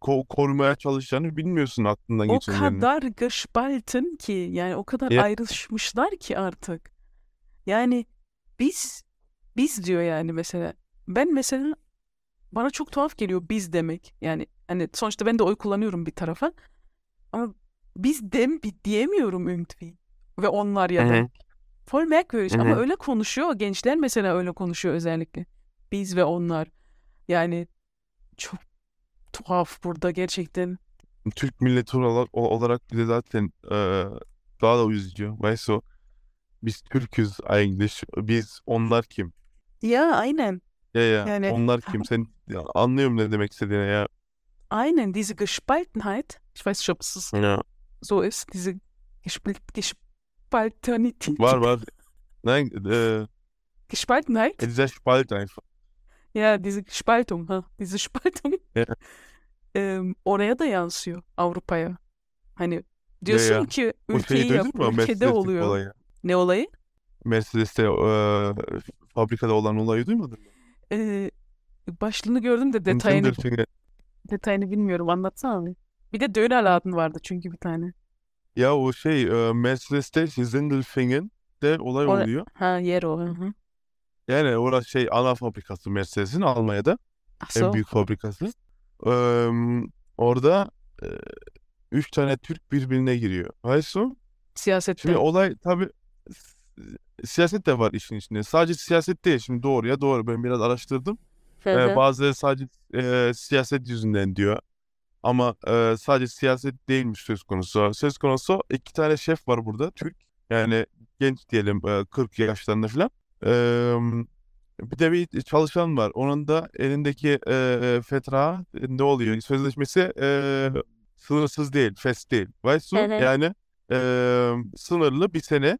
ko- korumaya çalışacağını bilmiyorsun aklından o geçenlerini. kadar gespalten ki yani o kadar Ya. ayrışmışlar ki artık. Yani biz biz diyor yani mesela. Ben mesela bana çok tuhaf geliyor biz demek. Yani hani sonuçta ben de oy kullanıyorum bir tarafa. Ama biz dem bi- diyemiyorum irgendwie. Ve onlar ya da. Voll merkwürdig ama öyle konuşuyor. Gençler mesela öyle konuşuyor özellikle. Biz ve onlar. Yani çok tuhaf burada gerçekten. Türk milleti olarak, olarak bir de zaten e, daha da üzücü. Du? Biz Türk'üz eigentlich. Biz onlar kim? Ya aynen. Ya ya Yani- onlar kim? Sen ya, anlıyorum ne demek istediğini ya. Aynen diese Gespaltenheit. Ich weiß nicht, ob es Ya. so ist. Diese Gespl Gespaltenität. Var var. Nein, äh, Gespaltenheit? dieser Spalt einfach. Ya diese Spaltung. Ha. Diese Spaltung. Ya. Em, oraya da yansıyor Avrupa'ya. Hani diyorsun ya. ki ülkeyi şeyi yap, duydun mu? ülkede oluyor. olayı. Ne olayı? Mercedes'te eee, fabrikada olan olayı duymadın mı? Ee, başlığını gördüm de detayını detayını bilmiyorum. Anlatsana. Bir de Dönerladen vardı çünkü bir tane. Ya o şey eee, Mercedes'te Sindelfingen'de olay Ora- oluyor. Ha yer o. Hı hı. Yani orası şey ana fabrikası Mercedes'in Almanya'da. En büyük fabrikası. Eee, orada eee, üç tane Türk birbirine giriyor. Du? Siyasette. Şimdi olay tabii s- siyaset de var işin içinde. Sadece siyaset değil. Şimdi doğru ya doğru. Ben biraz araştırdım. Ee, bazıları sadece e, siyaset yüzünden diyor. Ama e, sadece siyaset değilmiş söz konusu. Söz konusu iki tane şef var burada. Türk. Yani genç diyelim e, 40 yaşlarında falan. Ee, bir de bir çalışan var. Onun da elindeki e, fetra ne oluyor? Sözleşmesi e, sınırsız değil, fest değil. Yani e, sınırlı bir sene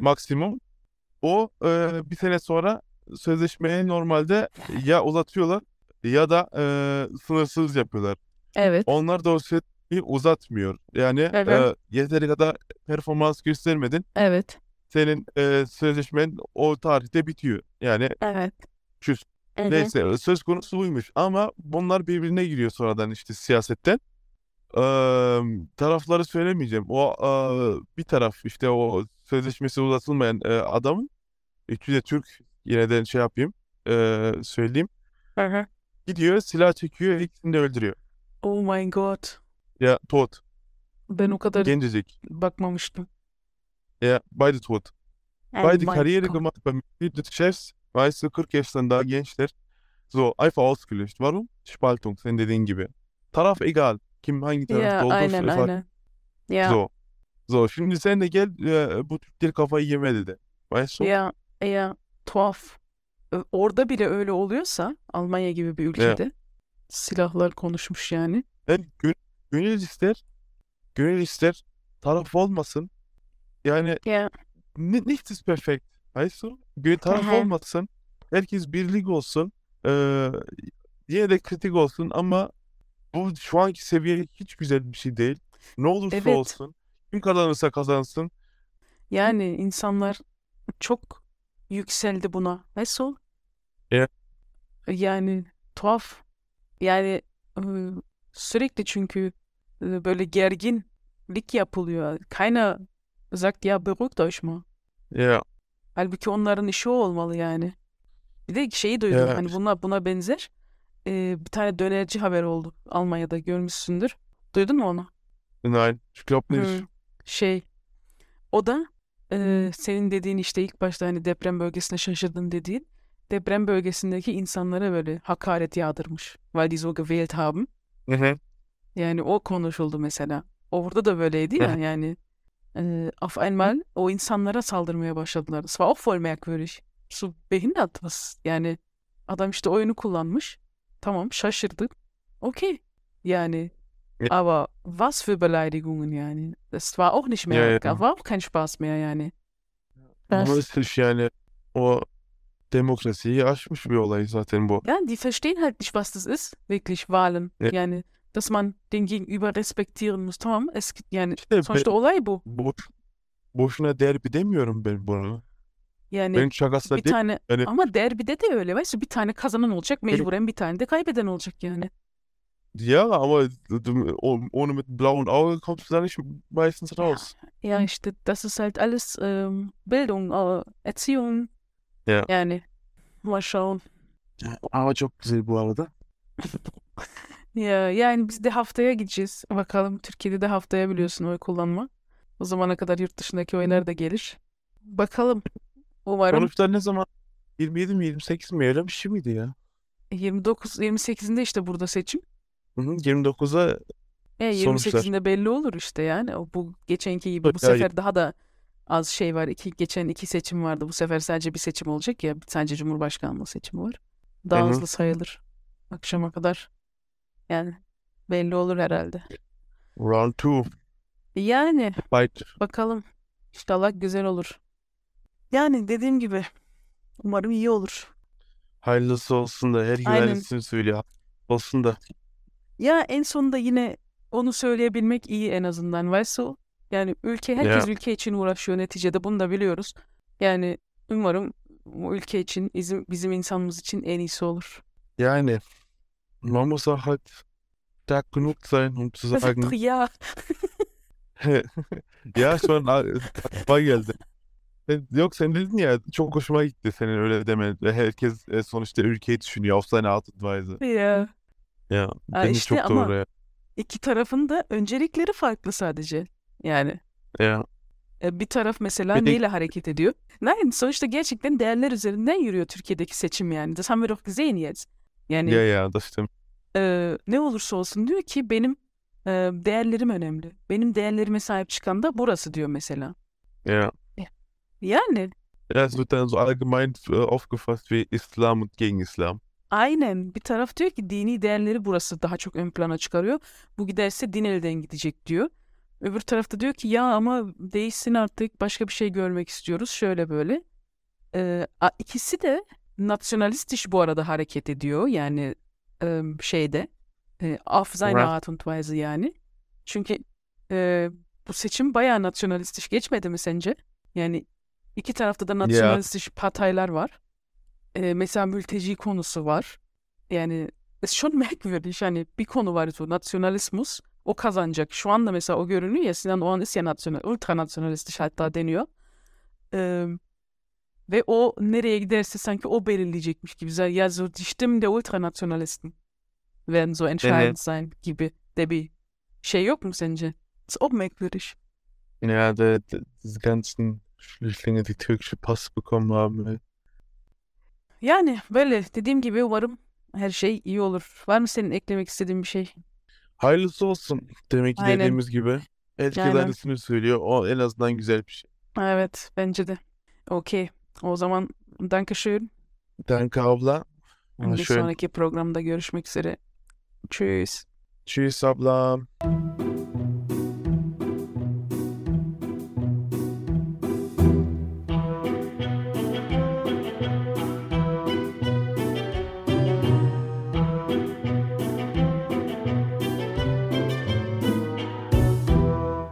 maksimum. O e, bir sene sonra sözleşmeyi normalde ya uzatıyorlar ya da e, sınırsız yapıyorlar. Evet. Onlar da o süreyi uzatmıyor. Yani Evet. e, yeteri kadar performans göstermedin. Evet. Senin e, sözleşmen o tarihte bitiyor. Yani Evet. Küs. Hı. neyse söz konusu buymuş. Ama bunlar birbirine giriyor sonradan işte siyasetten. E, tarafları söylemeyeceğim. O e, bir taraf işte o sözleşmesi uzatılmayan e, adamın üçü de Türk yine de şey yapayım e, söyleyeyim. Hı hı. Gidiyor silah çekiyor ikisini de öldürüyor. Oh mein Gott. Ya tot. Ben o kadar Gencecik. bakmamıştım. Ya beide tot. Beide mein Karriere Gott. gemacht beim Betrieb des Chefs. Weißt du 40 yaşlarında gençler. So einfach ausgelöscht. Warum? Spaltung senin dediğin gibi. Taraf egal. Kim hangi tarafta Ya olduğu aynen aynen. Ya So. So şimdi sen de gel e, bu Türkler kafayı yemedi de. Weißt du? ya ya tuhaf. Ö- Orada bile öyle oluyorsa Almanya gibi bir ülkede silahlar konuşmuş yani. Ben gön- gönül ister, gönül ister taraf olmasın. Yani Ya ni- nichts ist perfekt. Weißt du? Gönül taraf Aha. olmasın. Herkes birlik olsun. Ee, yine de kritik olsun ama bu şu anki seviye hiç güzel bir şey değil. Ne olursa Evet. olsun. Kim kazanırsa kazansın. yani insanlar çok yükseldi buna. Nasıl? Evet. Yani tuhaf. Yani e, sürekli çünkü e, böyle gerginlik yapılıyor. Keiner sagt ya beruhigt euch mal. Ya Halbuki onların işi o olmalı yani. Bir de şeyi duydum Ya hani buna buna benzer e, bir tane dönerci haber oldu Almanya'da görmüşsündür. Duydun mu onu? nein, ich glaube nicht. Şey o da e, senin dediğin işte ilk başta hani deprem bölgesine şaşırdın dediğin deprem bölgesindeki insanlara böyle hakaret yağdırmış. Weil die so gewählt haben. Hı hı. Yani o konuşuldu mesela. Orada da böyleydi ya yani. E, auf einmal o insanlara saldırmaya başladılar. Das war auch voll merkwürdig. So behindert was. Yani adam işte oyunu kullanmış. Tamam şaşırdı. Okey. Yani Ja. aber was für Beleidigungen yani. Das war auch nicht mehr, Ja, ja. war auch kein Spaß mehr yani. Ama Das, işte yani o demokrasiyi aşmış bir olay zaten bu. ja, die verstehen halt nicht, was das ist, wirklich Wahlen. Ja. Yani, dass man den Gegenüber respektieren muss. Tamam, es gibt yani İşte sonuçta ben, olay bu. boş, boşuna derbi demiyorum ben bunu. Yani Ben şakasla bir değil. tane Yani ama derbide de öyle. Weißt du, bir tane kazanan olacak, mecburen bir tane de kaybeden olacak yani. ja, aber du- oh- ohne mit blauen Auge kommst du da nicht meistens raus. Ja, işte das ist halt alles ähm, Bildung, äh, Erziehung. Ja. Yani mal schauen. Hava çok güzel bu arada. Ya yani biz de haftaya gideceğiz. Bakalım Türkiye'de de haftaya biliyorsun oy kullanma. O zamana kadar yurt dışındaki oylar da gelir. Bakalım. Umarım Sonuçlar ne zaman? 27 mi 28 mi öyle bir şey miydi ya? 29 28'inde işte burada seçim. Hı hı, 29'a E Sonuçlar. 28'inde belli olur işte yani. O bu geçenki gibi bu Ya- sefer daha da az şey var. İki, geçen iki seçim vardı. Bu sefer sadece bir seçim olacak ya. Sadece Cumhurbaşkanlığı seçimi var. Daha Hı hı. hızlı sayılır. Akşama kadar. Yani belli olur herhalde. Round 2. Yani Fight. bakalım. İnşallah güzel olur. Yani dediğim gibi umarım iyi olur. Hayırlısı olsun da. Herkes Aynen. aynısını söylüyor. Olsun da. Ya en sonunda yine onu söyleyebilmek iyi en azından. Varsa yani ülke herkes ülke için uğraşıyor neticede bunu da biliyoruz. Yani umarım bu ülke için bizim bizim insanımız için en iyisi olur. Yani man muss auch halt stark genug sein, um zu sagen, ya ya şu an aklıma geldi. Sen- Yok sen dedin ya çok hoşuma gitti senin öyle demen. Ve Herkes sonuçta ülkeyi düşünüyor. Auf seine Art und Weise. ya Ya bence işte çok ama- doğru ya. iki tarafın da öncelikleri farklı sadece. Yani Ya. e, bir taraf mesela Bir de- neyle hareket ediyor? Nein, sonuçta gerçekten değerler üzerinden yürüyor Türkiye'deki seçim yani. Das haben wir doch gesehen jetzt. Yani Ya ya das stimmt. e, ne olursa olsun diyor ki benim e, değerlerim önemli. Benim değerlerime sahip çıkan da burası diyor mesela. Ja. Yani Ja, es wird dann so allgemein aufgefasst wie Islam und gegen Islam. aynen bir taraf diyor ki dini değerleri burası daha çok ön plana çıkarıyor. Bu giderse din elden gidecek diyor. Öbür tarafta diyor ki ya ama değişsin artık başka bir şey görmek istiyoruz şöyle böyle. E, a- ikisi de nasyonalist iş bu arada hareket ediyor yani e, şeyde e, auf seine Right. Art und Weise yani. Çünkü e, bu seçim bayağı nasyonalistiş geçmedi mi sence? Yani iki tarafta da nasyonalistiş partaylar var. E, mesela mülteci konusu var. Yani ist schon merkwürdig. Yani bir konu var so Nationalismus. O kazanacak. Şu anda mesela o görünüyor ya Sinan Oğan ist ya nasyonal, ultranasyonalistisch hatta deniyor. E, ve o nereye giderse sanki o belirleyecekmiş gibi. Ya so die Stimmen der Ultranationalisten werden so entscheidend sein gibi de bir şey yok mu sence? Ist auch merkwürdig. Ja, der, der, diese ganzen Flüchtlinge, die türkische Pass bekommen haben. Yani böyle dediğim gibi umarım her şey iyi olur. Var mı senin eklemek istediğin bir şey? Hayırlısı olsun demek ki Aynen. dediğimiz gibi. Herkes Aynen. aynısını söylüyor. O en azından güzel bir şey. Evet bence de. Okey. O zaman Dankeschön. Danke abla. Bir Schön. sonraki programda görüşmek üzere. Tschüss. Tschüss abla.